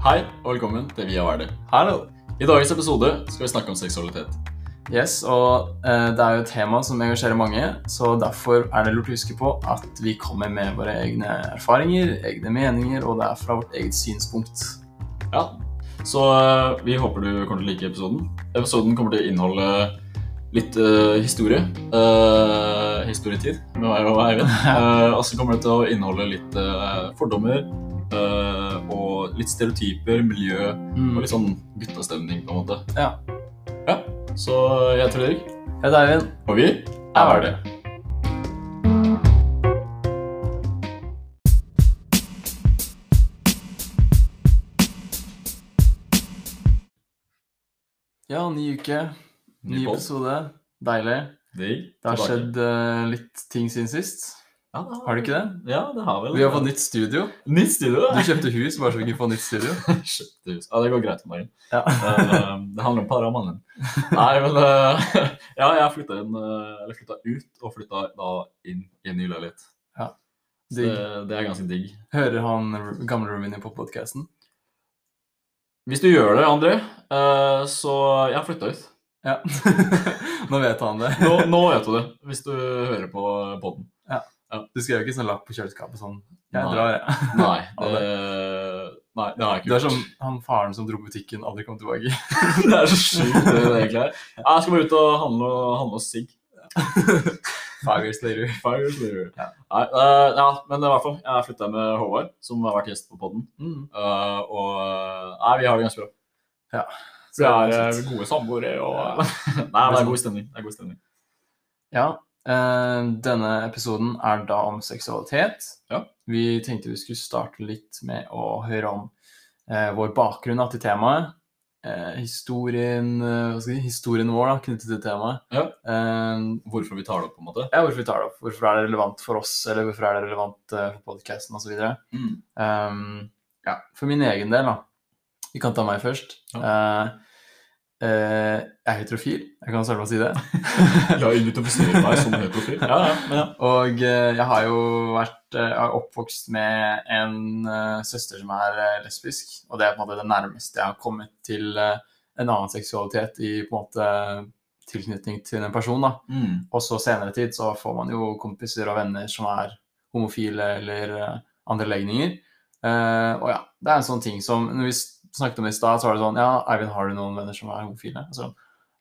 Hei og velkommen til Via Verdi. Hallo. I dagens episode skal vi snakke om seksualitet. Yes, og eh, det er jo et tema som engasjerer mange, så derfor er det lurt å huske på at vi kommer med våre egne erfaringer, egne meninger, og det er fra vårt eget synspunkt. Ja, så eh, vi håper du kommer til å like episoden. Episoden kommer til å inneholde litt eh, historie. eh, historietid med meg og Eivind. Eh, og så kommer det til å inneholde litt eh, fordommer eh, og litt stereotyper, miljø Mm. og litt sånn guttastemning, på en måte. Ja. Ja, så jeg heter Fredrik, Jeg heter Eivind. og vi er Verdi. Ja, ny uke, ny Ny episode. Deilig. Det har skjedd uh, litt ting siden sist. Ja, Har du ikke det? Ja, det har vel Vi har fått nytt studio. Nytt studio. Du kjøpte hus bare så vi kunne få nytt studio. Kjøpte hus. Ja, det går greit for meg. Ja. Eh, det handler om paramannen. Nei, men eh, Ja, jeg flytta inn eh, Eller flytta ut og flytta da inn i en ny leilighet. Ja. Digg. det, det er ganske digg. Hører han gamle roomien din på podkasten? Hvis du gjør det, André, eh, så Jeg flytta ut. Ja. Nå vet han det. Nå, nå vet du det, hvis du hører på podden. Du skrev ikke sånn lapp på kjøleskapet sånn Jeg Nei. drar, jeg. Nei, Ja, det, nei, det har jeg Du ikke er som han faren som dro butikken, aldri kom tilbake. det er så sjukt, det det egentlig er. Jeg skal bare ut og handle, handle og sigg. Five years later. Five years later. Ja. Nei, uh, ja, men i hvert fall, jeg flytta med Håvard, som har vært gjest på podden. Mm. Uh, og eh, nei, vi har det ganske bra. Ja. Vi er er gode samboere og Nei, det er god stemning. Det er god stemning. Ja, denne episoden er da om seksualitet. Ja. Vi tenkte vi skulle starte litt med å høre om eh, vår bakgrunn til temaet. Eh, historien, eh, si, historien vår da, knyttet til temaet. Ja. Eh, Hvorfor vi tar det opp, på en måte. ja, hvorfor vi tar det opp. Hvorfor er det relevant for oss, eller hvorfor er det relevant eh, for podcasten osv. Mm. Um, ja, for min egen del, da. Vi kan ta meg først. Ja. eh, jeg er heterofil, jeg kan selvfølgelig å si det. Har bestemme meg som heterofil. Ja, ja, ja. Og eh, jeg har jo vært eh, jeg er oppvokst med en eh, søster som er eh, lesbisk, og det er på en måte det nærmeste jeg har kommet til eh, en annen seksualitet i på en måte tilknytning til en person. da. Mm. Og så senere tid så får man jo kompiser og venner som er homofile eller eh, andre legninger. Eh, og ja, det er en sånn ting som Når vi snakket om i stad, så var det sånn Ja, Eivind, har du noen venner som er homofile? Altså,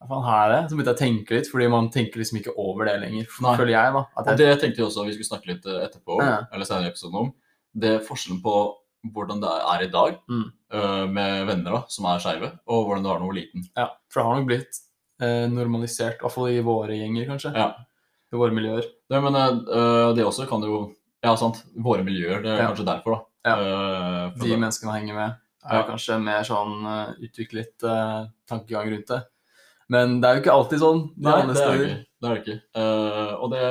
ja, faen her er det? Så begynte jeg å tenke litt, fordi man tenker liksom ikke over det lenger, Nei. føler jeg, da. Og jeg, det tenkte jeg også vi skulle snakke litt eh, etterpå, Ja. eller senere i episoden om. Det er forskjellen på hvordan det er i dag Mm. uh, med venner da, som er skeive, og hvordan det var da du var liten. ja, for det har nok blitt uh, normalisert, i hvert fall i våre gjenger, kanskje. Ja. I våre miljøer. Det, men uh, det også kan jo Ja, sant. Våre miljøer. Det er Ja. kanskje derfor, da. Ja. De det- menneskene henger med, er Ja. kanskje mer sånn eh, utviklet uh, tankegang rundt det. Men det er jo ikke alltid sånn. Nei, det er det ikke. Det er det ikke. Uh, og det,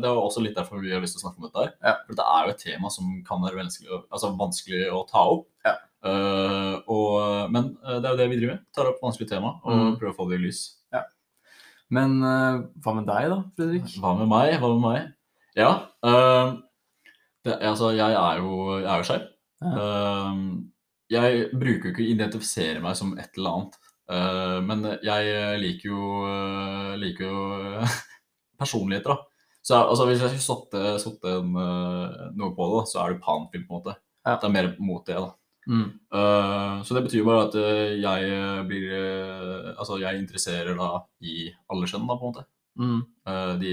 det er også litt derfor vi har lyst til å snakke om dette. her. Ja. For det er jo et tema som kan være vanskelig, å- altså vanskelig å ta opp. Ja. Uh, og, men det er jo det vi driver med. Tar opp vanskelige tema og Mm. prøver å få det i lys. Men uh, hva med deg, da, Fredrik? Hva med meg? Hva med meg? Ja. det, altså, jeg er jo, jeg er jo skeiv. Eh, jeg bruker jo ikke å identifisere meg som et eller annet. Uh, men jeg liker jo, uh, liker jo personligheter, da. Så jeg- altså, hvis jeg skulle satt, eh, noe på det, så er det panfilm, på en måte. Ja. Det er mer mot det, da. Mm. Uh, så det betyr bare at eh, jeg blir eh, Altså, jeg interesserer da i alle kjønn, da, på en måte. Mm. Eh, de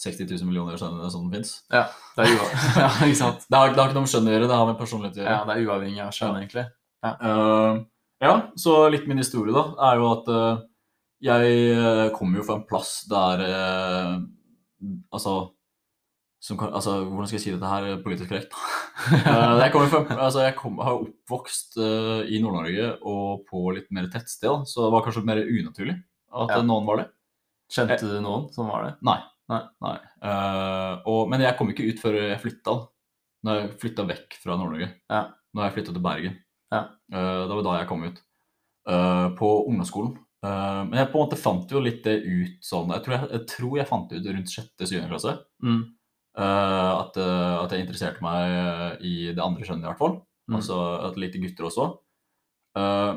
60 000 millioner skjønnene som fins. Ja, det er, ua ja, ikke sant? Det har, det har ikke noe med skjønn å gjøre, det har med personlighet å gjøre. ja, det er uavhengig av kjønn, egentlig. Eh, ja, så litt min historie da, er jo at uh, jeg eh, kommer jo fra en plass der uh, Altså, som altså Hvordan skal jeg si dette her politisk korrekt? Jeg fra, altså jeg kom, har oppvokst i Nord-Norge og på litt mer tettsted, så det var kanskje mer unaturlig at Ja. noen var det. Kjente du noen som var det? Nei. Nei. Nei. Uh, og, men jeg kom ikke ut før jeg flytta. Når jeg flytta vekk fra Nord-Norge. Ja. Når jeg flytta til Bergen. Ja. Uh, det var da jeg kom ut. Uh, på ungdomsskolen. Men jeg på en måte fant jo litt det ut sånn Jeg tror jeg, jeg, tror jeg fant det ut rundt sjette-syvende klasse. Mm. at, at jeg interesserte meg i det andre kjønnet, i hvert fall. Mm. Altså at jeg likte gutter også.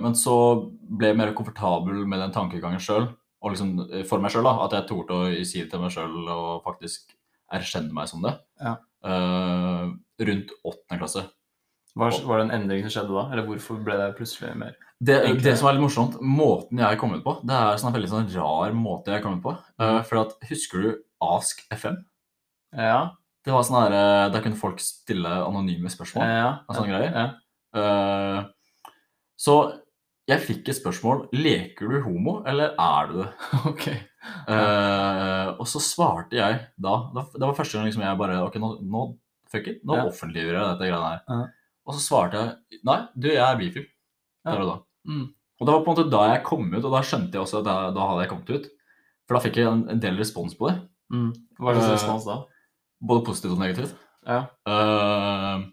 Men så ble jeg mer komfortabel med den tankegangen sjøl, og liksom eh, for meg sjøl, at jeg torde å si det til meg sjøl og faktisk erkjenne meg som det. Ja. Uh, rundt åttende klasse. Var, var det en endring som skjedde da? Eller hvorfor ble det plutselig mer Det, det som er litt morsomt, måten jeg kom ut på, det er sånn en veldig sånn rar måte jeg kom ut på. Eh, Mm. for at, husker du Ask FM? Ja. Det var sånn eh, Der kunne folk stille anonyme spørsmål. ja. og sånne greier. Ja. Uh, så jeg fikk et spørsmål Leker du homo, eller er du det? Ok. Uh, og så svarte jeg da, Det var første gang liksom jeg bare Ok, nå, nå fuck it, nå Ja. offentliggjør jeg dette greiene her. Ja. Og så svarte jeg nei, du, jeg er bifil. Der og da. Mm. Og det var på en måte da jeg kom ut, og da skjønte jeg også at da, da hadde jeg kommet ut. For da fikk jeg en, en del respons på det. Mm. Hva slags Eh, respons da? Både positivt og negativt. Ja. Uh,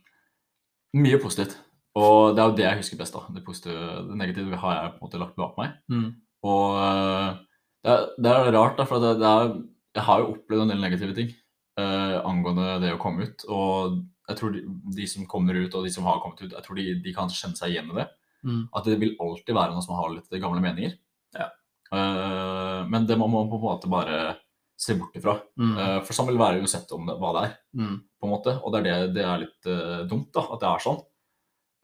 mye positivt. Og det er jo det jeg husker best. da. Det positive, det negative har jeg på en måte lagt bak meg. Mm. Og eh, det, er, det er rart, da, for det, det er, jeg har jo opplevd en del negative ting eh, angående det å komme ut. Og jeg tror de, de som kommer ut, og de som har kommet ut, jeg tror de, de kan kjenne seg igjen i det. Mm. At det vil alltid være noen som har litt gamle meninger. Ja. Eh, men det må man på en måte bare se bort ifra. Mm. Eh, for sånn vil det være uansett om hva det er Mm. på en måte. Og det er, det, det er litt eh, dumt, da, at det er sånn.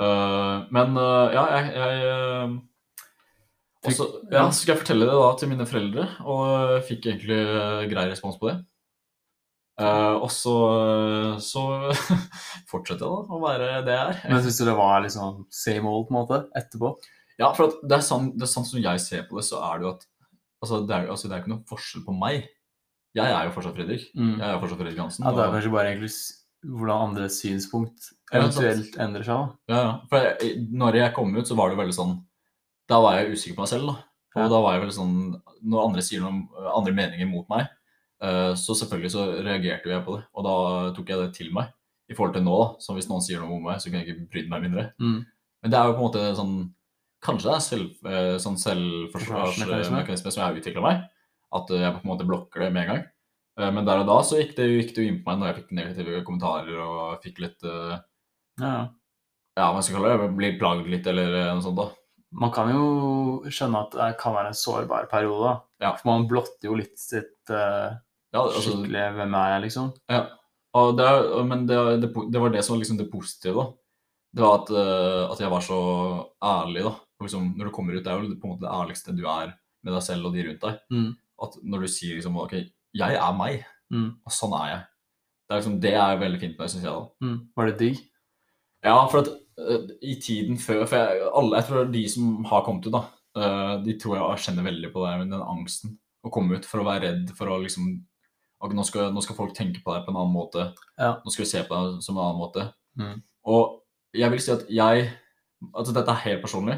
Eh, men eh, ja, jeg, jeg eh, også, ja, så skal jeg fortelle det da til mine foreldre, og fikk egentlig grei respons på det. Uh, og så, så fortsetter jeg da å være det jeg er. Men syns du det var liksom same old på en måte etterpå? Ja, for det er sånn, det er sånn som jeg ser på det, så er det jo at altså, det, er, altså, det er ikke noe forskjell på meg. Jeg er jo fortsatt Fredrik. Mm. Jeg er jo fortsatt Fredrik Hansen. Ja, det er kanskje bare egentlig hvordan andres synspunkt eventuelt endrer seg, da. Ja, ja. For jeg, når jeg kom ut, så var det veldig sånn Da var jeg usikker på meg selv, da. Og Ja. da var jeg veldig sånn Når andre sier noen andre meninger mot meg, eh, så selvfølgelig så reagerte jeg på det. Og da tok jeg det til meg. I forhold til nå, da. Så hvis noen sier noe om meg, så kunne jeg ikke brydd meg mindre. Mm. Men det er jo på en måte sånn Kanskje det er selv, eh, sånn Forsvarsmekanisme. selvforsvarsmekanisme som jeg har utvikla meg. At eh, jeg på en måte blokker det med en gang. Eh, Men der og da så gikk det, gikk det jo inn på meg når jeg fikk negative kommentarer og fikk litt uh, Ja. ja, hva skal jeg kalle det, blir plaget litt eller eh, noe sånt da. Man kan jo skjønne at det kan være en sårbar periode, da. Ja. For man blotter jo litt sitt uh, Ja, altså, skikkelige 'hvem er jeg', liksom. ja. Det, men det, det, det var det som var liksom det positive da. Det var at, uh, at jeg var så ærlig da. Liksom, når du kommer ut, det er jo på en måte det ærligste du er med deg selv og de rundt deg. Mm. At når du sier liksom, ok, jeg er meg, Mm. og sånn er jeg. Det er liksom, det er veldig fint med det, synes jeg da. Mm. Var det digg? Ja, for at uh, i tiden før For jeg, alle, jeg tror de som har kommet ut, da, uh, de tror jeg kjenner veldig på det med den angsten. Å komme ut for å være redd for å liksom nå, skal, nå skal folk tenke på deg på en annen måte. Ja. Nå skal vi se på deg som en annen måte. Mm. Og jeg vil si at jeg Altså, dette er helt personlig.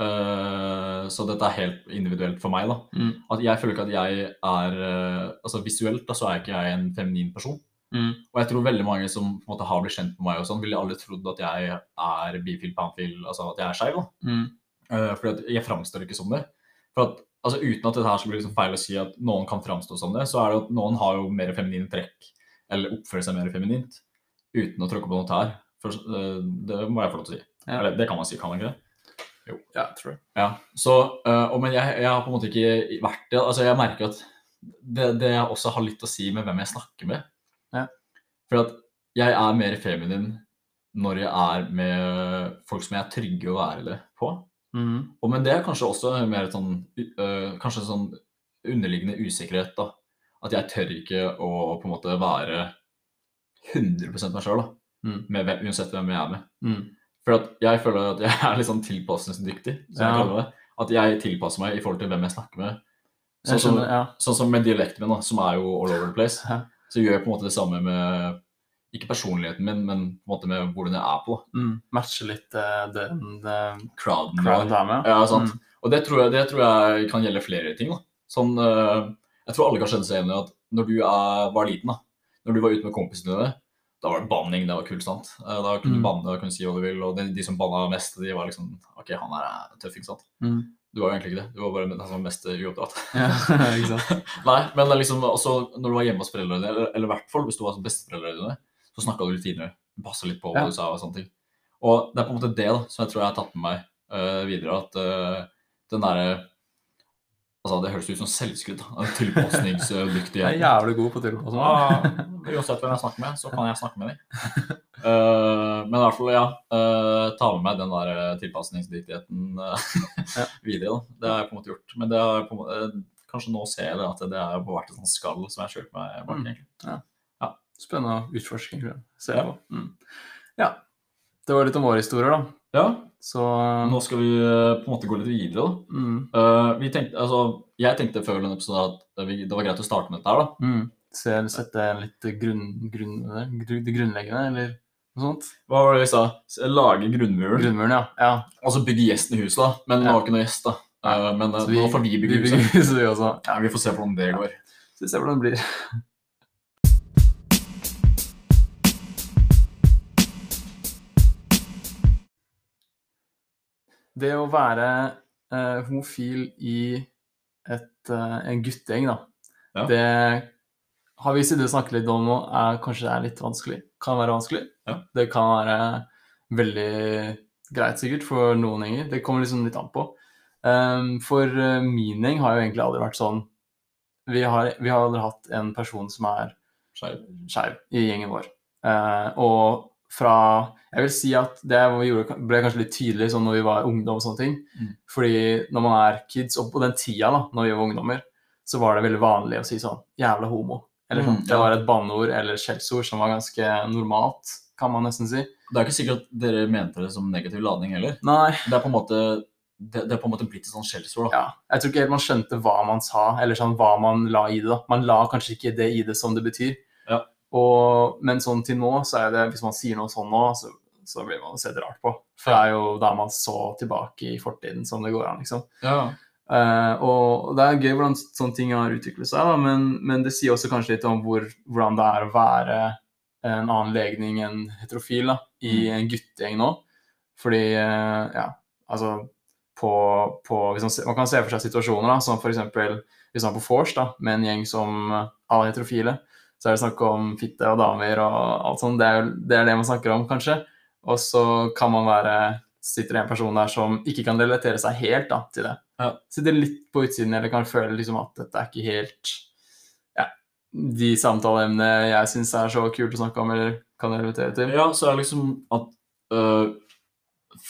Eh, så dette er helt individuelt for meg, da. Mm. At jeg føler ikke at jeg er uh, Altså visuelt, da, så er ikke jeg en feminin person. Mm. Og jeg tror veldig mange som på en måte har blitt kjent med meg, og sånn, ville aldri trodd at jeg er bifil, panfil, altså at jeg er skeiv. Mm. Uh, fordi jeg framstår ikke som det. For at, altså Uten at det her skal bli liksom feil å si at noen kan framstå som det, så er det at noen har jo mer feminine trekk, eller oppfører seg mer feminint, uten å tråkke på noe tær. For, eh, det må jeg få lov til å si. Ja. Eller det kan man si, kan man ikke det? Ja, tror jeg. Ja, så, uh, Men jeg, jeg har på en måte ikke vært det. altså Jeg merker at det, det også har litt å si med hvem jeg snakker med. Ja. For at jeg er mer feminin når jeg er med folk som jeg er trygge å være det på. Mm. Og Men det er kanskje også mer sånn, uh, kanskje sånn underliggende usikkerhet. da. At jeg tør ikke å på en måte være 100% meg sjøl, Mm. uansett hvem jeg er med. Mm. For jeg føler at jeg er litt sånn tilpasningsdyktig, som jeg kaller det. At jeg tilpasser meg i forhold til hvem jeg snakker med. Sånn som, skjønner, ja. sånn som med dialekten min, da, som er jo all over the place. Ja. Så gjør jeg på en måte det samme med ikke personligheten min, men på en måte med hvordan jeg er på. Mm. Matche litt uh, den uh, Crowden. crowd der. med. Ja, sant. Mm. Og det tror, jeg, det tror jeg kan gjelde flere ting. da. Sånn, uh, jeg tror alle kan kjenne seg igjen i at når du er, var liten, da, når du var ute med kompisene dine, da var det banning, det var kult, sant. Eh, Da kunne du Mm. banne, da kunne du si hva du vil, og de, de som banna mest, de var liksom OK, han er tøff, ikke sant. Mm. Du var jo egentlig ikke det. Du var bare den som var mest uoppdratt. Ja, ikke sant? Nei, men det liksom også når du var hjemme hos foreldrene dine, eller, i hvert fall hvis du var besteforeldrene dine, så snakka du litt finere. Passa litt på hva Ja. du sa og sånne ting. Og det er på en måte det da, som jeg tror jeg har tatt med meg uh, videre at uh, den derre Altså, det høres ut som selvskudd. Tilpasningsdyktig. Jeg er jævlig god på tilpasning. Ja, uansett hvem jeg snakker med, så kan jeg snakke med dem. Uh, men i hvert fall, ja. Uh, ta med meg den der eh, tilpasningsdyktigheten uh, videre. da. Det har jeg på en måte gjort. Men det har på en måte, kanskje nå ser jeg det at det er på hvert et sånt skall som jeg kjørte meg bak. Mm. ja. Spennende utforskning. Ser jeg på. Ja. Mm. Ja. Det var litt om våre historier, da. Ja, Så nå skal vi eh, på en måte gå litt videre. da. mm. Uh, vi tenkte, altså, jeg tenkte før denne episoden at vi, det var greit å starte med dette her. da. Mm. Se, sette litt grunn, grunn, grunn, det grunnleggende, eller noe sånt. Hva var det vi sa? Lage grunnmuren. Grunnmuren, ja. ja. så bygge gjesten i huset, da. Men vi Ja. har ikke noe gjest, da. Uh, men eh, Så nå får vi bygge vi huset. vi. Ja, vi får se hvordan det går. Så vi ser hvordan det blir. Det å være eh, homofil i et, eh, en guttegjeng, da, Ja. det har vi siden snakket litt om nå, er kanskje er litt vanskelig. Kan være vanskelig. Ja. Det kan være veldig greit sikkert for noen gjenger. Det kommer liksom litt an på. Um, for eh, min gjeng har jo egentlig aldri vært sånn Vi har, vi har aldri hatt en person som er skeiv i gjengen vår. Uh, og fra Jeg vil si at det vi gjorde, ble kanskje litt tydelig sånn når vi var ungdom og sånne ting. Mm. Fordi når man er kids, og på den tida da når vi var ungdommer, så var det veldig vanlig å si sånn 'jævla homo'. Eller sånn. Mm, Det ja. var et banneord eller skjellsord som var ganske normalt, kan man nesten si. Det er ikke sikkert at dere mente det som negativ ladning heller. Nei, Det er på en måte, det, det er på en måte blitt et sånt skjellsord. ja. Jeg tror ikke helt man skjønte hva man sa, eller sånn hva man la i det. da. Man la kanskje ikke det i det som det betyr. Og, men sånn til nå, så er det, hvis man sier noe sånn nå, så, så blir man sett rart på. For det er jo da man så tilbake i fortiden som det går an, liksom. Ja. Uh, og det er gøy hvordan sånne ting har utviklet seg, da, men, men det sier også kanskje litt om hvor, hvordan det er å være en annen legning enn heterofil da, i en guttegjeng nå. Fordi, uh, ja, altså på, på man, man kan se for seg situasjoner da, som f.eks. hvis man er på vors med en gjeng som alle er heterofile, så er det snakk om fitte og damer og alt sånt. Det er, det er det man snakker om, kanskje. Og så kan man være sitter det en person der som ikke kan relatere seg helt da, til det. Ja. Sitter litt på utsiden eller kan føle liksom at dette er ikke helt ja, de samtaleemnene jeg syns er så kult å snakke om, eller kan relatere til. ja, så er det liksom at øh,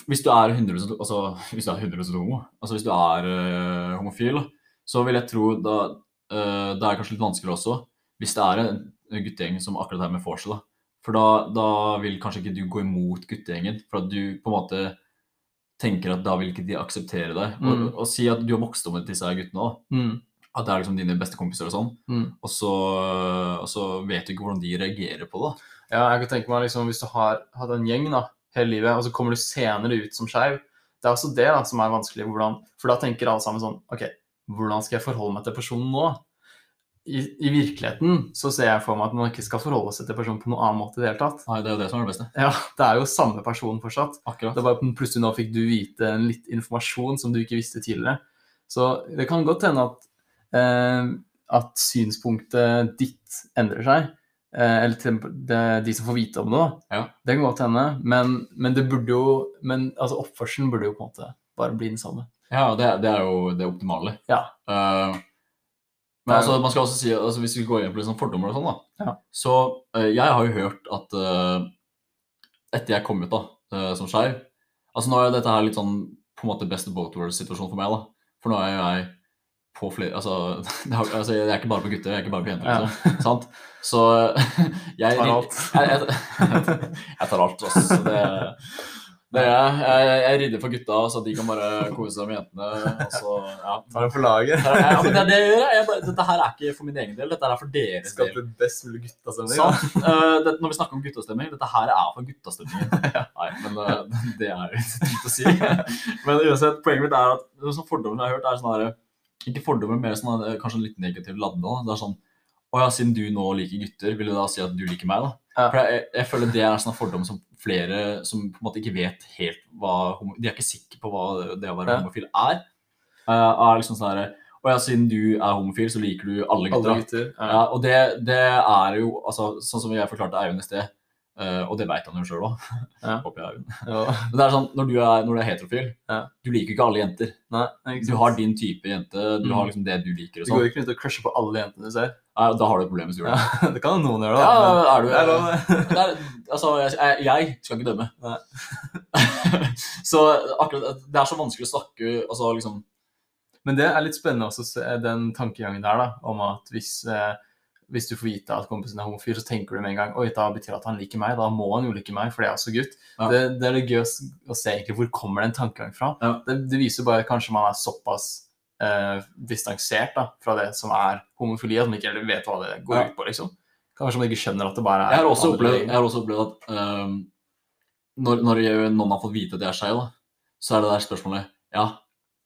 hvis du er 100 altså, hvis du er 100 homo, altså hvis du er øh, homofil, så vil jeg tro da øh, det er kanskje litt vanskeligere også, hvis det er en en guttegjeng som akkurat er med vorset, da. For da, da vil kanskje ikke du gå imot guttegjengen, for at du på en måte tenker at da vil ikke de akseptere deg. Og, Mm. og si at du har vokst opp med disse guttene òg, Mm, at det er liksom dine beste kompiser og sånn, mm. og så, og så vet du ikke hvordan de reagerer på det. Ja, jeg kan tenke meg liksom, hvis du har hatt en gjeng da, hele livet, og så kommer du senere ut som skeiv, det er også det da, som er vanskelig. Hvordan, for da tenker alle sammen sånn Ok, hvordan skal jeg forholde meg til personen nå? I, I virkeligheten så ser jeg for meg at man ikke skal forholde seg til personen på noen annen måte i det hele tatt. Nei, det er jo det som er det beste. Ja, Det er jo samme person fortsatt. Akkurat. Det er bare plutselig nå fikk du vite en litt informasjon som du ikke visste tidligere. Så det kan godt hende at, eh, at synspunktet ditt endrer seg. Eh, eller til det, de som får vite om det, da. Ja. Det kan godt hende. Men, men det burde jo Men altså, oppførselen burde jo på en måte bare bli den samme. Ja, det, det er jo det optimale. Ja. Eh, men er altså, man skal også si, altså, hvis vi går inn på sånn fordommer og sånn, da, Ja. så uh, jeg har jo hørt at uh, etter jeg kom ut da, uh, som skeiv Altså nå er dette her litt sånn på en måte best of both worlds-situasjon for meg, da. For nå er jo jeg på flere Altså, det har, altså jeg er ikke bare på gutter, jeg er ikke bare på jenter, Ja. Så, Sant? Så jeg Tar alt. Jeg, jeg, jeg tar alt, altså. Det, det er jeg. Jeg, rydder for gutta, så de kan bare kose seg med jentene. Og så, ja. Det for laget. Ja, men det det gjør. Jeg bare, dette her er ikke for min egen del, dette her er for deres del. Skape best mulig guttastemning. Sånn. Eh, det, når vi snakker om guttastemning, dette her er for guttastemningen. Nei, men uh, det er jo fint å si. Men uansett, poenget mitt er at det sånn fordommer jeg har hørt, er sånn her Ikke fordommer, mer sånn her, kanskje litt negativ ladde. Det er sånn Å ja, siden du nå liker gutter, vil du da si at du liker meg, da? Ja. For jeg, jeg føler det er en sånn fordom som flere som på en måte ikke vet helt hva De er ikke sikre på hva det å være Ja. homofil er. Uh, er liksom sånn her og ja, siden du er homofil, så liker du alle gutter. Alle gutter. Ja, og det, det er jo altså, Sånn som jeg forklarte Eivind i sted. uh, og det veit han jo sjøl òg. Ja. Håper jeg. Ja. Men det er sånn, når du er, når du er heterofil, Ja. du liker ikke alle jenter. Nei, ikke Du har din type jente, du Mm. har liksom det du liker og Du går sånn. ikke rundt og crusher på alle jentene du ser. Da har du et problem hvis du gjør det. Ja, det kan noen gjøre, da. Ja, er du er lov, det. det er, altså, jeg, jeg- skal ikke dømme. Så akkurat Det er så vanskelig å snakke altså liksom Men det er litt spennende også, den tankegangen der, da, om at hvis, eh, hvis du får vite at kompisen er homofil, så tenker du med en gang Oi, da betyr det at han liker meg. Da må han jo like meg, fordi jeg er også gutt. Ja. Det, det er litt gøy å, å se egentlig hvor kommer den tankegangen fra. Ja. Det, det viser bare at kanskje man er såpass eh, distansert da, fra det som er homofili, at man ikke heller vet hva det går Ja. ut på, liksom. Kanskje man ikke skjønner at det bare er Jeg har også opplevd, jeg har også opplevd at um, når, når noen har fått vite at de er skeive, så er det der spørsmålet Ja,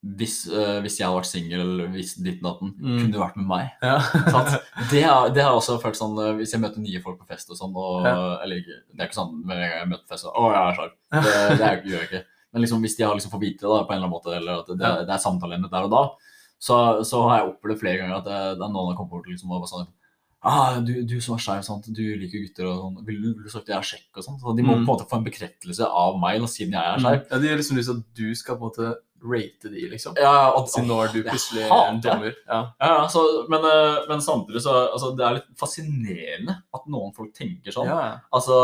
hvis, uh, hvis jeg hadde vært singel, eller hvis ditt natten, Mm. kunne du vært med meg? Ja. Det, har, det har jeg også følt sånn eh, hvis jeg møter nye folk på fest og sånn, og, Ja. eller det er ikke sånn med en gang jeg møter fest og, Å, jeg er skeiv. Det, det gjør jeg ikke. Men liksom, hvis de har liksom fått vite det da, på en eller annen måte, eller at det, det er samtaleemnet der og da, så, så har jeg opplevd flere ganger at det, det er noen som kommet bort liksom, og bare sånn ah, du, du som er skeiv, du liker gutter og sånn. Vil, du- vil du sagt jeg er sjekk og sånn? Så de må Mm. på en måte få en bekreftelse av meg da, siden jeg er skeiv. Ja, de har liksom lyst til at du skal på en måte rate de, liksom. Ja, og, Siden nå er du plutselig en dommer. Ja. Ja, ja, så, men, eh, men samtidig så altså, Det er litt fascinerende at noen folk tenker sånn. Ja, ja. Altså,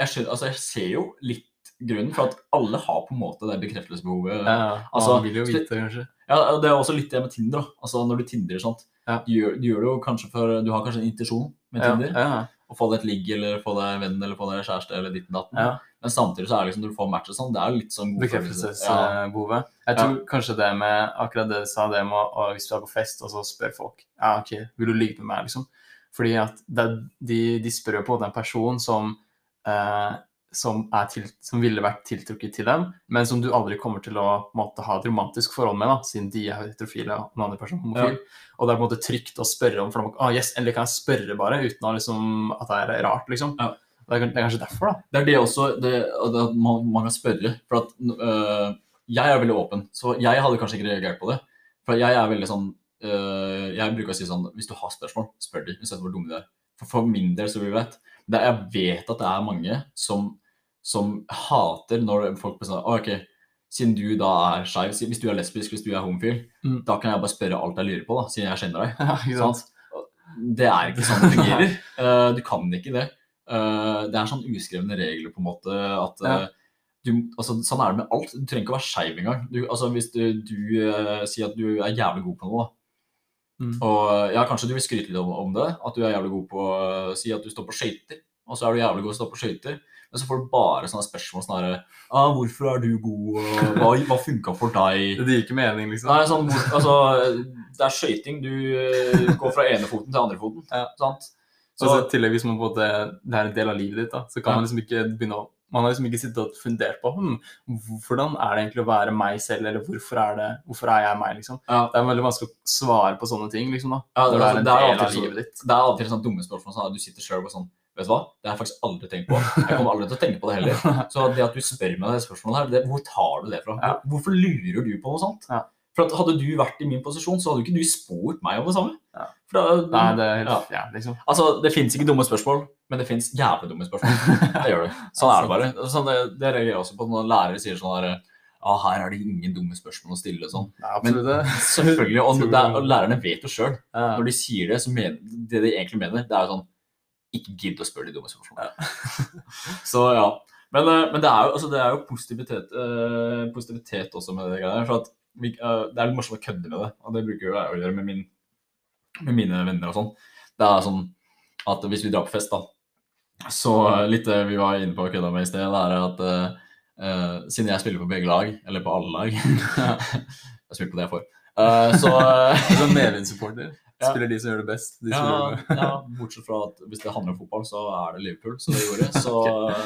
jeg, skjønner, altså, jeg ser jo litt grunnen for at alle har på en måte det bekreftelsesbehovet. Ja, ja. Altså, vil jo vite, kanskje. Ja, Det er også litt det med Tinder. Altså, Når du tindrer sånt, Ja. du, gjør, du gjør det jo kanskje for Du har kanskje en intensjon med Ja, Tinder. ja, Å få deg et ligg, eller få deg en venn, eller få deg kjæreste, eller ditt og datten. ja. Men samtidig så er det liksom når du får matcher sånn, det er litt sånn Bekreftelsesbehovet. Ja. Jeg tror kanskje det med akkurat det du sa, det med å hvis du er på fest, og så spør folk Ja, OK, vil du ligge med meg, liksom? Fordi at det, de, de spør på en person som eh, som, til, som ville vært tiltrukket til dem, men som du aldri kommer til å måtte, ha et romantisk forhold med, da, siden de er heterofile og den andre personen homofil. Ja. Og det er på en måte trygt å spørre om, for ah, yes, endelig kan jeg spørre bare, uten å, liksom, at det er rart, liksom. Ja. Det, er, det er kanskje derfor, da. Det er det også det, at man, man kan spørre. For at øh, jeg er veldig åpen, så jeg hadde kanskje ikke reagert på det. For jeg er veldig sånn øh, Jeg bruker å si sånn Hvis du har spørsmål, spør de. istedenfor hvor dumme de er. For, for min del så blir. Det, jeg vet at det er mange som, som hater når folk blir sånn OK, siden du da er skeiv, hvis du er lesbisk, hvis du er homofil, Mm. da kan jeg bare spørre alt jeg lurer på, da, siden jeg kjenner deg. Ja? Det er ikke sånn det fungerer. uh, du kan ikke det. Uh, det er sånn uskrevne regler, på en måte. At Ja. eh, du, altså, sånn er det med alt. Du trenger ikke å være skeiv engang. Du, altså, hvis du, du uh, sier at du er jævlig god på noe. Mm. Og ja, kanskje du vil skryte litt om, om det. At du er jævlig god på å si at du står på skøyter. Og så er du jævlig god til å stå på skøyter. Men så får du bare sånne spørsmål snarere ah, 'Hvorfor er du god? og Hva, hva funka for deg?' Det gir ikke mening, liksom. Nei, sånn, altså, det er skøyting. Du eh, går fra ene foten til andre foten. Ja. Sant? Så, altså, tillegg, hvis man på en måte, det er en del av livet ditt, da, så kan Ja. man liksom ikke begynne å man har liksom ikke sittet og fundert på hm, hvordan er det egentlig å være meg selv, eller hvorfor er, det, hvorfor er jeg meg, liksom. Ja. Det er veldig vanskelig å svare på sånne ting, liksom, da. Ja, når det er det er del alltid av så- det er alltid sånne dumme spørsmål. Sånn, du sitter selv og sånn Vet du hva? Det har jeg faktisk aldri tenkt på. Jeg kommer aldri til å tenke på det heller. Så det at du spør meg det spørsmålet her, det, hvor tar du det fra? Ja. Hvorfor lurer du på noe sånt? Ja. For at Hadde du vært i min posisjon, så hadde ikke du spurt meg om det samme. Ja. Da, Nei, det er helt Ja. ja. liksom. Altså, Det fins ikke dumme spørsmål, men det fins jævlig dumme spørsmål. Det gjør det. Sånn er det bare. Sånn, det, det reagerer jeg også på når lærere sier sånn her ah, her er det ingen dumme spørsmål å stille. og Sånn. Selvfølgelig, og, og lærerne vet jo sjøl. Når de sier det, så mener det de egentlig mener, det er jo sånn Ikke gidd å spørre de dumme spørsmålene. så ja. Men, eh, men det, er jo, altså, det er jo positivitet, eh, positivitet også med det greiene. For vi, eh, det er litt morsomt å kødde med det, og det bruker jo jeg å gjøre med, min, med mine venner og sånn. Det er sånn at hvis vi drar på fest, da, så litt det vi var inne på og kødda med i sted, det er at eh, eh, siden jeg spiller på begge lag, eller på alle lag Jeg spiller på det jeg får. eh, så Sånn medvindssupporter. Spiller de som gjør det best. De ja, ja, bortsett fra at hvis det handler om fotball, så er det Liverpool, så det gjorde det. Så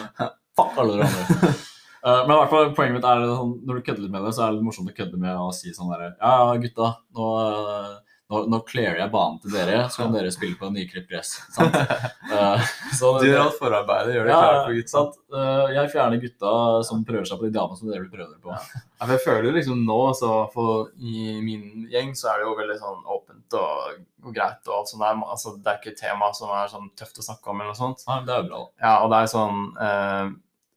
fuck alle dere andre. Eh, men i hvert fall, poenget mitt er sånn, når du kødder litt med det, så er det litt morsomt å kødde med å si sånn derre Ja, ja, gutta, nå, eh, nå, nå clearer jeg banen til dere, så kan dere spille på nyklipt gress. Sant? Så Du gjør alt forarbeidet, gjør det ja, klart for gutta. Eh, jeg fjerner gutta som prøver seg på de damene som dere vil prøve dere på. Ja, jeg føler liksom nå, så for i min gjeng, så er det jo veldig sånn åpent og, og greit og alt sånt der. Altså, det er ikke et tema som er sånn tøft å snakke om eller noe sånt. Ja, det er bra. Ja, og det er sånn Uh,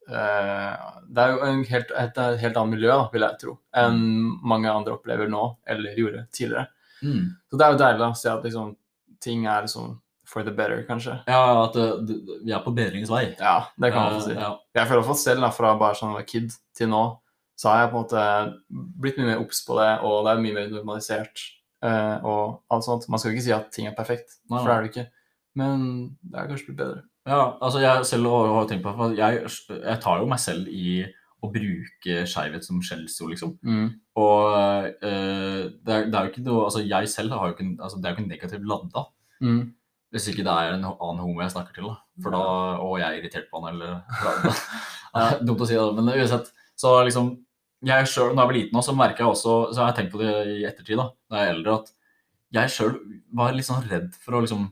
Uh, Det er jo helt, et, et helt annet miljø, da, vil jeg tro, enn mange andre opplever nå, eller gjorde tidligere. Mm. Så det er jo deilig å se at liksom, ting er liksom for the better, kanskje. Ja, at det, vi er på bedringens vei. Ja, det kan man få si. Eh, ja. Jeg føler iallfall selv, da, fra bare sånn jeg var kid til nå, så har jeg på en måte blitt mye mer obs på det, og det er mye mer normalisert. uh, og alt sånt. Man skal jo ikke si at ting er perfekt, Nei, for det er det ikke. Men det er kanskje blitt bedre. Ja, altså jeg selv har jo tenkt på jeg, jeg tar jo meg selv i å bruke skeivhet som skjellsord, liksom. Og uh, det, er, det er jo ikke noe Altså, jeg selv har jo ikke altså, Det er jo ikke negativt ladda. Mm. Hvis ikke det er en annen homo jeg snakker til, da. For da, og jeg er irritert på han, eller ja, Dumt å si det, men uansett. Så liksom jeg selv, Når jeg var liten, også, så merker jeg også Så har jeg tenkt på det i ettertid, da, da jeg er eldre, at jeg sjøl var litt sånn redd for å liksom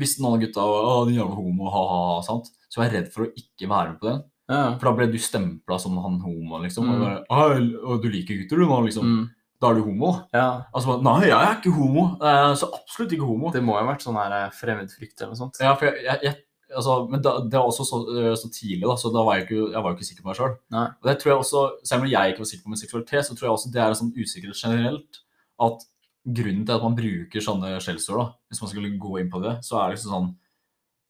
Hvis noen av gutta var å, din jævla homo, ha-ha-ha, sant, så var jeg redd for å ikke være med på den. Ja. For da ble du stempla som han homo, liksom. Og Mm. bare, og du liker gutter, du nå, liksom. Mm. Da er du homo. ja. Altså, Nei, jeg er ikke homo. Er så absolutt ikke homo. Det må jo ha vært sånn her eh, fremmedfrykt eller noe sånt. Ja, for jeg, jeg, jeg altså, Men da, det var også så, øh, så tidlig, da, så da var jeg, ikke, jeg var jo ikke sikker på meg sjøl. Og det tror jeg også, selv om jeg ikke var sikker på min seksualitet, så tror jeg også det er en sånn usikkerhet generelt. At grunnen til at man bruker sånne skjellsord, hvis man skulle gå inn på det, så er det liksom sånn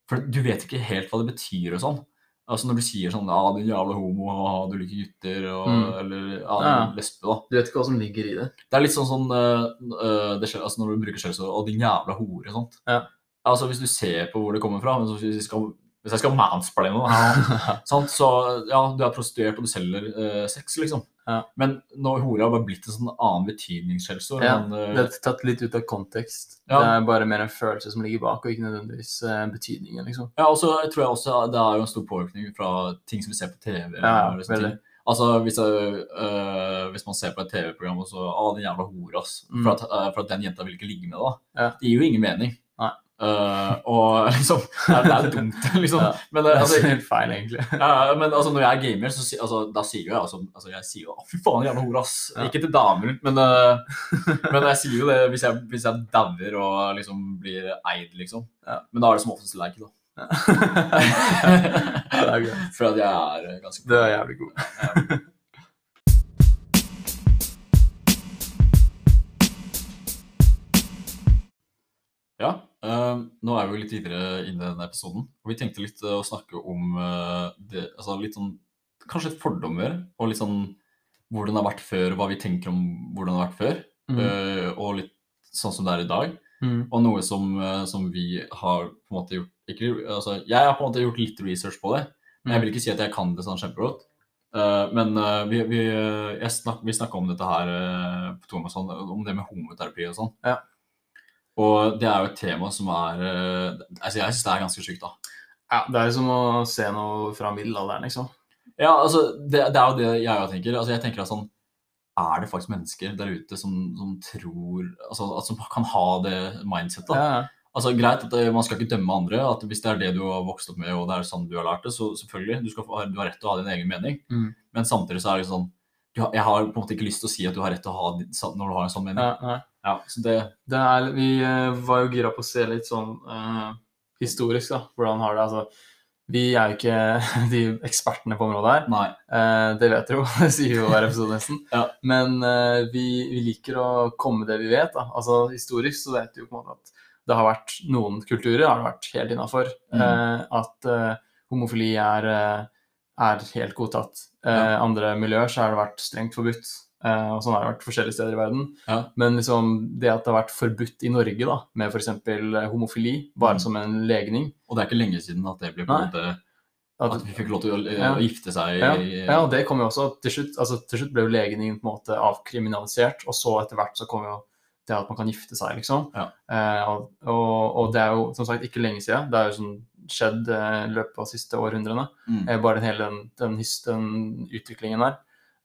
For du vet ikke helt hva det betyr og sånn. Altså Når du sier sånn Ja, du jævla homo, ah, du liker gutter, og, Mm. eller ja, Ja. lesbe, da. Du vet ikke hva som ligger i det. Det er litt sånn sånn øh, det skjer, altså Når du bruker skjellsord Og din jævla hore og sånt. Ja. Altså Hvis du ser på hvor det kommer fra hvis, jeg skal, hvis jeg skal mansplaine noe, så ja, du er prostituert og du selger uh, sex, liksom. Ja. Men nå hore har bare blitt en sånn annen betydningsskjellsord. Ja, øh, Det er tatt litt ut av kontekst. Ja. Det er bare mer en følelse som ligger bak, og ikke nødvendigvis uh, betydningen, liksom. ja, og så tror jeg også det er jo en stor påvirkning fra ting som vi ser på TV. Ja, veldig. Altså, hvis, jeg, øh, hvis man ser på et TV-program og så Å, den jævla hora, ass. Mm. For, at, øh, for at den jenta vil ikke ligge med deg. Ja. Det gir jo ingen mening. Øh, og liksom Det er, det dumt, liksom. Men, Det øh, er altså, helt feil, egentlig. Uh, men altså, når jeg er gamer, så altså, da sier jo jeg altså, altså Jeg sier jo fy faen, jævla hore', ass. Ja. Ikke til damer, men, uh, men jeg sier jo det hvis jeg, hvis jeg dauer og liksom blir eid, liksom. Ja. Men da er det som oftest like, da. ja, det er gøy. For at jeg er ganske ganske Det er jævlig god. Ja, eh, nå er vi jo litt videre inn i denne episoden. Og vi tenkte litt uh, å snakke om uh, det, altså litt sånn Kanskje litt fordommer, og litt sånn hvordan det har vært før, og hva vi tenker om hvordan det har vært før. Mm. eh, og litt sånn som det er i dag. Mm. Og noe som, som vi har på en måte gjort ikke, altså, Jeg har på en måte gjort litt research på det, men jeg vil ikke si at jeg kan det sånn kjempegodt. Men vi, vi, snak, vi snakka om dette her på Thomas, sånn, om det med homoterapi og sånn. Ja. Og det er jo et tema som er eh, altså Jeg syns det er ganske sjukt, da. Ja, det er som å se noe fra middelalderen, liksom. Ja, altså, det, det er jo det jeg òg tenker. Altså, jeg tenker at sånn Er det faktisk mennesker der ute som, som tror altså, Som kan ha det mindsettet? da? Ja, Altså, Greit at det, man skal ikke dømme andre. at Hvis det er det du har vokst opp med, og det er sånn du har lært det, så selvfølgelig, du, skal du har rett til å ha din egen mening. Mm. Men samtidig så er det sånn har, Jeg har på en måte ikke lyst til å si at du har rett til å ha når du har en sånn mening. ja, ja. Så det, Det er, vi eh, var jo gira på å se litt sånn uh, historisk, da. Hvordan har det Altså, vi er jo ikke de ekspertene på området her. Nei. Eh, det vet dere jo, det sier jo hver episode nesten. Ja. Men eh, vi, vi liker å komme med det vi vet. da. Altså Historisk så vet vi jo på en måte at det har vært noen kulturer har det vært helt innafor. Mm. at eh, homofili er, eh, er helt godtatt. Eh, Ja. Andre miljøer så har det vært strengt forbudt. Eh, og sånn har det vært forskjellige steder i verden. Ja. Men liksom det at det har vært forbudt i Norge da, med f.eks. homofili, bare Mm. som en legning Og det er ikke lenge siden at det ble på en måte at, vi fikk lov til å, eh, Ja. å gifte seg ja, ja, og det kom jo også til slutt. altså Til slutt ble jo legningen på en måte avkriminalisert, og så etter hvert så kom jo det at man kan gifte seg, liksom. Ja. Eh, og, og, og det er jo som sagt ikke lenge siden. Det er jo sånn skjedd eh, i løpet av de siste århundrene. mm. Eh, bare hele den, den, den utviklingen der.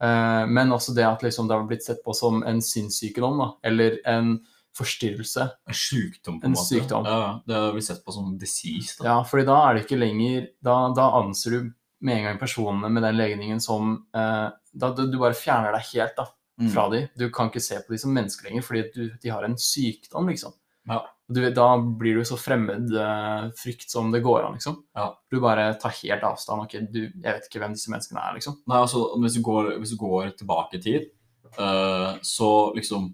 Eh, men også det at liksom, det har blitt sett på som en sinnssykdom, da. Eller en forstyrrelse. En sykdom, på En en måte. sykdom. Ja, det har blitt sett på som disease. Da. Ja, fordi da er det ikke lenger Da, da anser du med en gang personene med den legningen som eh, da, du, bare fjerner deg helt da, Mm. dem. Du kan ikke se på dem som mennesker lenger, fordi du, de har en sykdom, liksom. Ja. Du, da blir du så fremmed eh, frykt som det går an, liksom. Ja. Du bare tar helt avstand. Okay, du, jeg vet ikke hvem disse menneskene er, liksom. Nei, altså, hvis du går, hvis du går tilbake i tid, uh, så liksom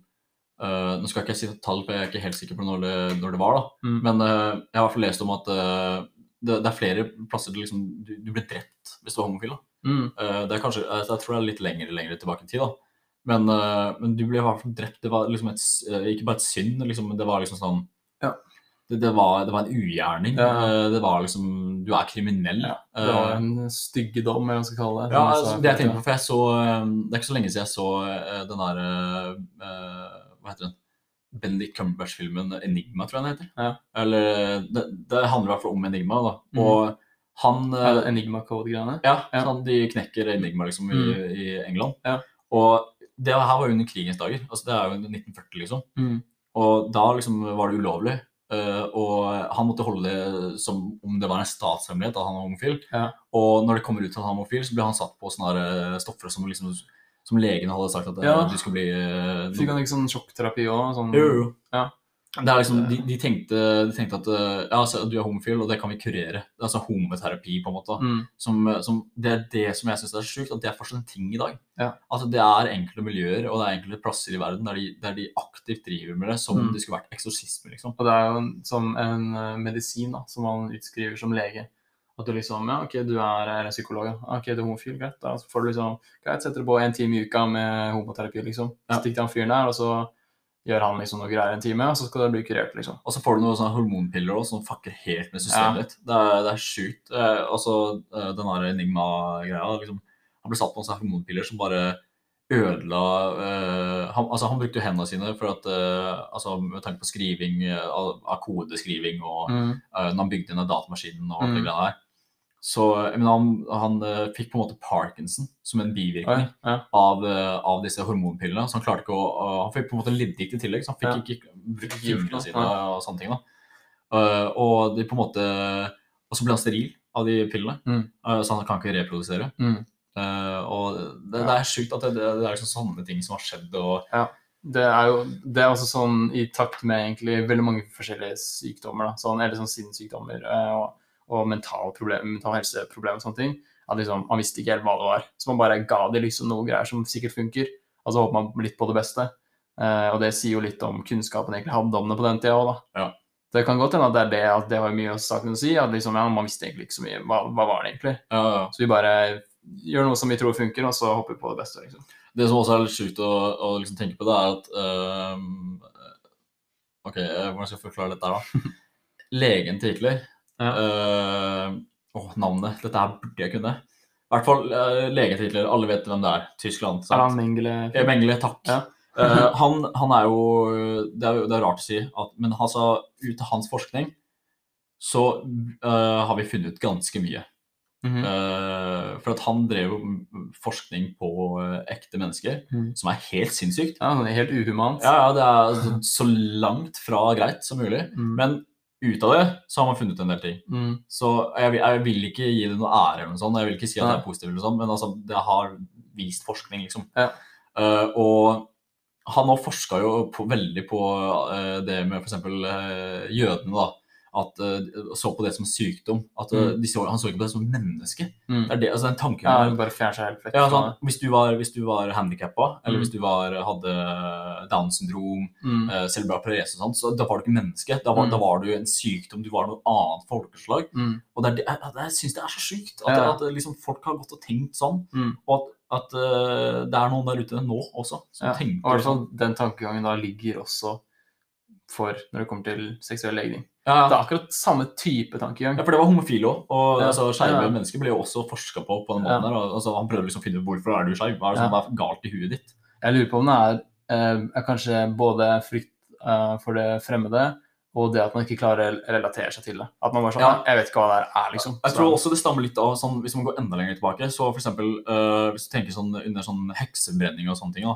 uh, Nå skal ikke jeg si tall, for jeg er ikke helt sikker på når det, når det var, da. Mm. Men uh, jeg har i hvert fall lest om at det, det er flere plasser du, liksom, du, du blir drept hvis du er homofil. da. Mm. Det er kanskje, jeg, jeg tror det er litt lengre, lengre tilbake i tid, da. Men, men du ble i hvert fall drept. Det var liksom et, ikke bare et synd, liksom, det var liksom sånn Ja. det, det, var, det var en ugjerning. Ja. Eh, Det var liksom Du er kriminell. Ja, Det var Eh, en styggedom, eller hva man skal kalle det. ja, altså, det jeg tenker på, for jeg så eh, Det er ikke så lenge siden jeg så den der Hva heter den? Bendik Cumberbatch-filmen 'Enigma', tror jeg den heter. Ja. Eller det, det handler i hvert fall om Enigma, da. Mhm. Og han Enigma Code-greiene. Ja, Ja. sånn, de knekker Enigma liksom i, Mm. i England. Ja. Og det her var under krigens dager. Altså, det er jo under 1940, liksom. Mm. Og da liksom var det ulovlig. Uh, og han måtte holde det som om det var en statshemmelighet at han var homofil. Ja. Og når det kommer ut at han var homofil, så ble han satt på sånne eh, stoffer som, liksom, som legene hadde sagt at eh, Ja. du skulle bli uh, Fikk han ikke sånn sjokkterapi òg? Sånn, Jo, jo. Ja. Det er liksom, de, de, tenkte, de tenkte at eh, ja, altså, du er homofil, og det kan vi kurere. Det er altså homoterapi, på en måte. Mm. Som, som, det er det som jeg syns er sjukt, at det er fortsatt en ting i dag. Ja. Altså, det er enkelte miljøer og det er enkelte plasser i verden der de, der de aktivt driver med det som om Mm. det skulle vært eksorsisme. liksom. Og det er jo en, som en eh, medisin da, som man utskriver som lege. At du liksom Ja, OK, du er, er psykolog. ja. Ok, du er homofil, greit. Da får du liksom Greit, setter du på en time i uka med homoterapi, liksom. Ja. Stikk til han fyren der, og så gjør han liksom noe greier en time, og så skal det bli kurert, liksom. Og så får du noen sånne hormonpiller også, som fucker helt med systemet Ja. ditt. Det er, det er sjukt. Eh, altså, eh, den der Enigma-greia liksom, Han ble satt på noen sånne hormonpiller som bare ødela eh, han, altså, han brukte jo hendene sine for at eh, altså, med tanke på skriving eh, av, kodeskriving og Mm. eh, når han bygde inn datamaskinen og alt det Mm. greiene der. Så jeg mener, han, han eh, fikk på en måte Parkinson som en bivirkning ja, ja. av, eh, av disse hormonpillene. Så han klarte ikke å Han fikk på en måte leddgikt i tillegg, så han fikk Ja. ikke brukt fingrene sine og sånne ting. da. Uh, og de på en måte Og så ble han steril av de pillene, Mm. uh, så han kan ikke reprodusere. Mm. Uh, og det, det er sjukt at det, det, det er liksom sånne ting som har skjedd. og Det er jo det er også sånn i takt med egentlig veldig mange forskjellige sykdommer, da. Sånn, eller sånn sinnssykdommer eh, og, og mental, problem, mental helseproblemer og sånne ting. At liksom, man visste ikke helt hva det var. Så man bare ga det liksom noen greier som sikkert funker. Og så håper man litt på det beste. Eh, og det sier jo litt om kunnskapen egentlig hadde om det på den tida òg, da. Ja. Det kan godt hende at det er det, at det har mye av saken å si. At liksom, ja, man visste egentlig ikke så mye. Hva, hva var det egentlig? ja, ja. Så vi bare gjør noe som vi tror funker, og så hopper vi på det beste. liksom. Det som også er litt sjukt å, å liksom tenke på, det er at um, Ok, eh, hvordan skal jeg forklare dette her, da? Legen til Hitler Ja. Uh, Åh, navnet. Dette her burde jeg kunne. I hvert fall uh, legetitler. Alle vet hvem det er. Tyskland. Er han sant? Mengele? Eh, Mengele, takk. Ja. uh, han, han er jo det, er det er rart å si, at, men altså, ut av hans forskning så har vi funnet ut ganske mye. Mhm. Eh, for at han drev forskning på ekte mennesker, mm. som er helt sinnssykt. Ja, helt uhumant. Ja, ja, det er så, så langt fra greit som mulig. Mm. Men ut av det så har man funnet en del ting. Mm. Så jeg, jeg vil ikke gi det noe ære, eller noe sånt. Jeg vil ikke si at det er positivt, eller noe sånt, men altså, det har vist forskning, liksom. Ja. Uh, og han har forska jo på, veldig på uh, det med f.eks. Uh, jødene, da. At, uh, så på det som sykdom. At, eh, Mm. de så, han så ikke på det som menneske. Mm. Det er det, altså den tanken Ja, bare fjerner seg helt vekk. ja, sånn, hvis du var, hvis du var handikappa, eller Mm. hvis du var, hadde Downs syndrom. Mm. uh, cerebral parese og sånt, så da var du ikke menneske. Da var, Mm. da var du en sykdom, du var noe annet folkeslag. Mm. Og det er, det- jeg, jeg syns det er så sykt at, Ja. at liksom, folk har gått og tenkt sånn. Mm. Og at, at uh, det er noen der ute nå også som Ja. Tenker og sånn. den tankegangen da ligger også for når det kommer til seksuell legning. Ja, Det er akkurat samme type tankegang. ja, for det var homofile òg. Og Ja. altså, skeive Ja. mennesker ble jo også forska på på den måten der. og, Altså, han prøvde liksom å finne ut hvorfor er du skeiv. Hva er det som er galt i huet ditt? Jeg lurer på om det er, eh, er kanskje både frykt eh, for det fremmede og det at man ikke klarer å relatere seg til det. At man bare sånn Ja. Jeg vet ikke hva det er, liksom. Jeg tror også det stammer litt av sånn, Hvis man går enda lenger tilbake, så for eksempel, eh, hvis du tenker sånn under sånn heksebrenning og sånne ting, da,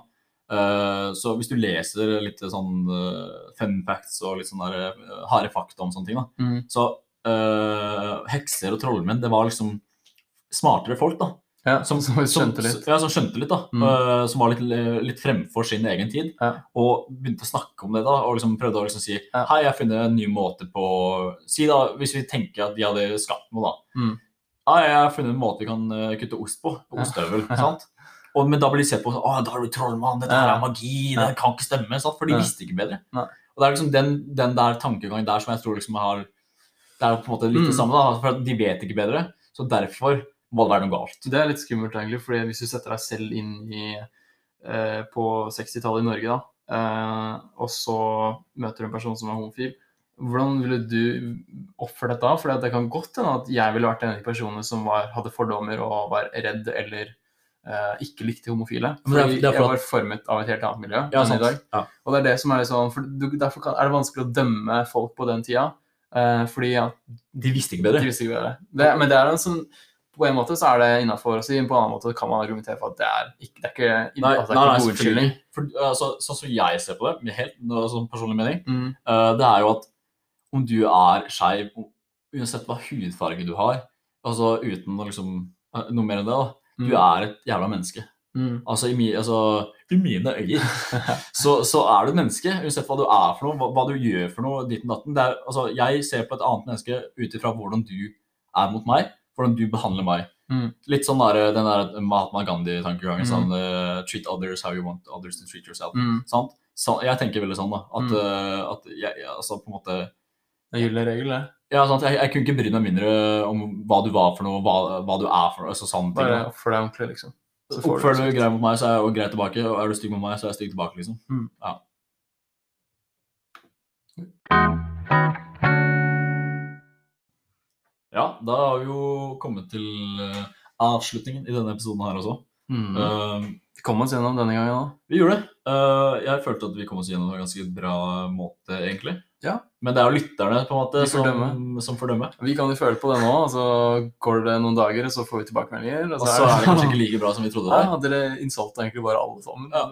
så hvis du leser litt sånn eh, fun facts og litt sånn der, eh, harde fakta om sånne ting, da, Mm. så eh, hekser og trollmenn, det var liksom smartere folk, da. Ja, Som, som, skjønte litt. ja, som skjønte litt, da. Mm. Uh, som var litt, litt fremfor sin egen tid. Ja. Og begynte å snakke om det, da, og liksom prøvde å liksom si Ja. Hei, jeg har funnet en ny måte på Si, da, hvis vi tenker at de hadde skapt noe, da. Mm. Hei, jeg har funnet en måte vi kan eh, kutte ost på. Ostehøvel. Sant? Og, men da blir de sett på som da er du trollmann, dette her er magi, det kan ikke stemme. sant? For de visste ikke bedre. Og det er liksom den, den der tankegangen der som jeg tror liksom har Det er på en måte litt det Mm. samme, da. For de vet ikke bedre. Så derfor må det være noe galt. Det er litt skummelt, egentlig, fordi hvis du setter deg selv inn i eh, på 60-tallet i Norge, da, eh, og så møter du en person som er homofil, hvordan ville du oppført deg da? For det kan godt hende at jeg ville vært en av de personene som var, hadde fordommer og var redd eller ikke likte homofile. Fordi det er- det er for jeg var formet av et helt annet miljø Ja, enn i dag. Ja. Og det er det som er sånn, for du, Derfor kan, er det vanskelig å dømme folk på den tida. Uh, fordi ja, De visste ikke de bedre. visste ikke bedre. Det, men det er en sånn på en måte så er det innafor å si, på en annen måte kan man argumentere for at det er ikke, det er ikke, Nei, altså, det nei, er nei ikke god selvfølgelig. For, altså, sånn som jeg ser på det, med helt sånn personlig mening, Mm, uh, det er jo at om du er skeiv, uansett hva hudfarge du har, altså uten liksom eh, noe mer enn det, da, du er et jævla menneske. mm, Altså i, mi, altså, i mine øyne så, så er du et menneske, uansett hva du er for noe, hva, hva du gjør for noe, ditt og datten. Det er, altså, jeg ser på et annet menneske ut ifra hvordan du er mot meg, hvordan du behandler meg. Mm. Litt sånn der, den der Mahatma Gandhi-tankegangen. Mm. Sånn, uh, treat others how you want others to treat yourself. mm. Så, jeg tenker veldig sånn, da. At, Mm. eh, at jeg, altså, på en måte Det er gyllen regel, det. Ja, sant? Jeg, jeg kunne ikke bry meg mindre om hva du var for noe, hva, hva du er for noe. altså sånne ting. Bare oppfør deg ordentlig, liksom. Oppfører du respekt. mot meg, så er jeg greit grei tilbake. Og er du stygg mot meg, så er jeg stygg tilbake, liksom. Mm. Ja. ja, da har vi jo kommet til eh, avslutningen i denne episoden her også. Mm. Uh, Vi kom oss gjennom denne gangen òg. vi gjorde det. Uh, jeg følte at vi kom oss gjennom en ganske bra måte, egentlig. Ja. Men det er jo lytterne på en måte får som, som får dømme. Vi kan jo føle på det nå, og så går det noen dager, og så får vi tilbakemeldinger. Og så er det kanskje ikke like bra som vi trodde det Ja, dere insulta egentlig bare alle sammen. Ja.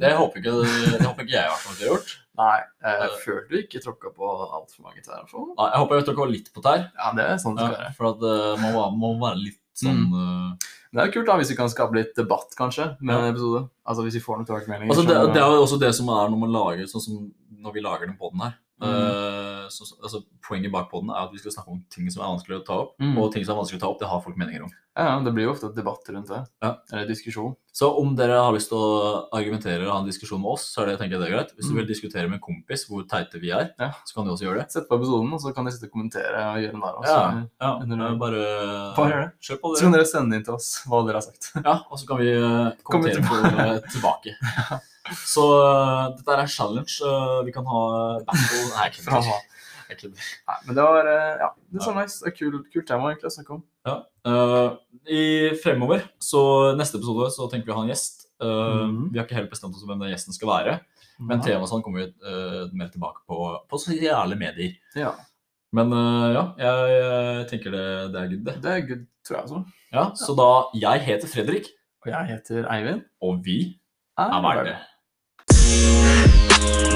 Det håper ikke, det håper ikke jeg i hvert fall at har gjort. Nei, jeg følte du ikke tråkka på altfor mange tær. Nei, jeg håper jeg tråkka litt på tær. Ja, det er sånn det skal Ja, være. for at uh, man må, være litt sånn eh, Det er kult da, hvis vi kan skape litt debatt, kanskje, med Ja. en episode. Altså hvis vi får noen tilbakemeldinger. Altså, det, det er jo også det som er når man lager sånn som når vi lager den podden her. Mm. Eh, så, altså, poenget bak podden er at vi skal snakke om ting som er vanskelig å ta opp. Mm. Og ting som er vanskelig å ta opp, det har folk meninger om. Ja, det blir jo ofte debatt rundt det. Ja. Eller diskusjon. Så om dere har lyst til å argumentere og ha en diskusjon med oss, så er det, tenker jeg det er greit. Hvis du Mm. vil diskutere med en kompis hvor teite vi er, Ja. så kan du også gjøre det. Sett på episoden, og så kan dere sitte og kommentere og gjøre narr av oss. Ja, ja. Eh, Bare, Bare gjør det. kjør på Så kan dere sende inn til oss hva dere har sagt. Ja, og så kan vi eh, kommentere på det tilbake. Så eh, dette er en challenge. eh, vi kan ha battle Nei, jeg kødder. Jeg kødder. Nei, men det var eh, ja, det er så nice. Det er kult, kult tema egentlig å snakke om. Ja. Uh, I fremover, så neste episode, så tenker vi å ha en gjest. Uh, mm -hmm. Vi har ikke helt bestemt oss hvem den gjesten skal være, men Ja. temaet sånn kommer vi uh, mer tilbake på på sosiale medier. Ja, Men ja, jeg, jeg tenker det, det er good, det. det er good, tror jeg også. Ja, så da Jeg heter Fredrik, Og jeg heter Eivind. og vi Er er Yeah.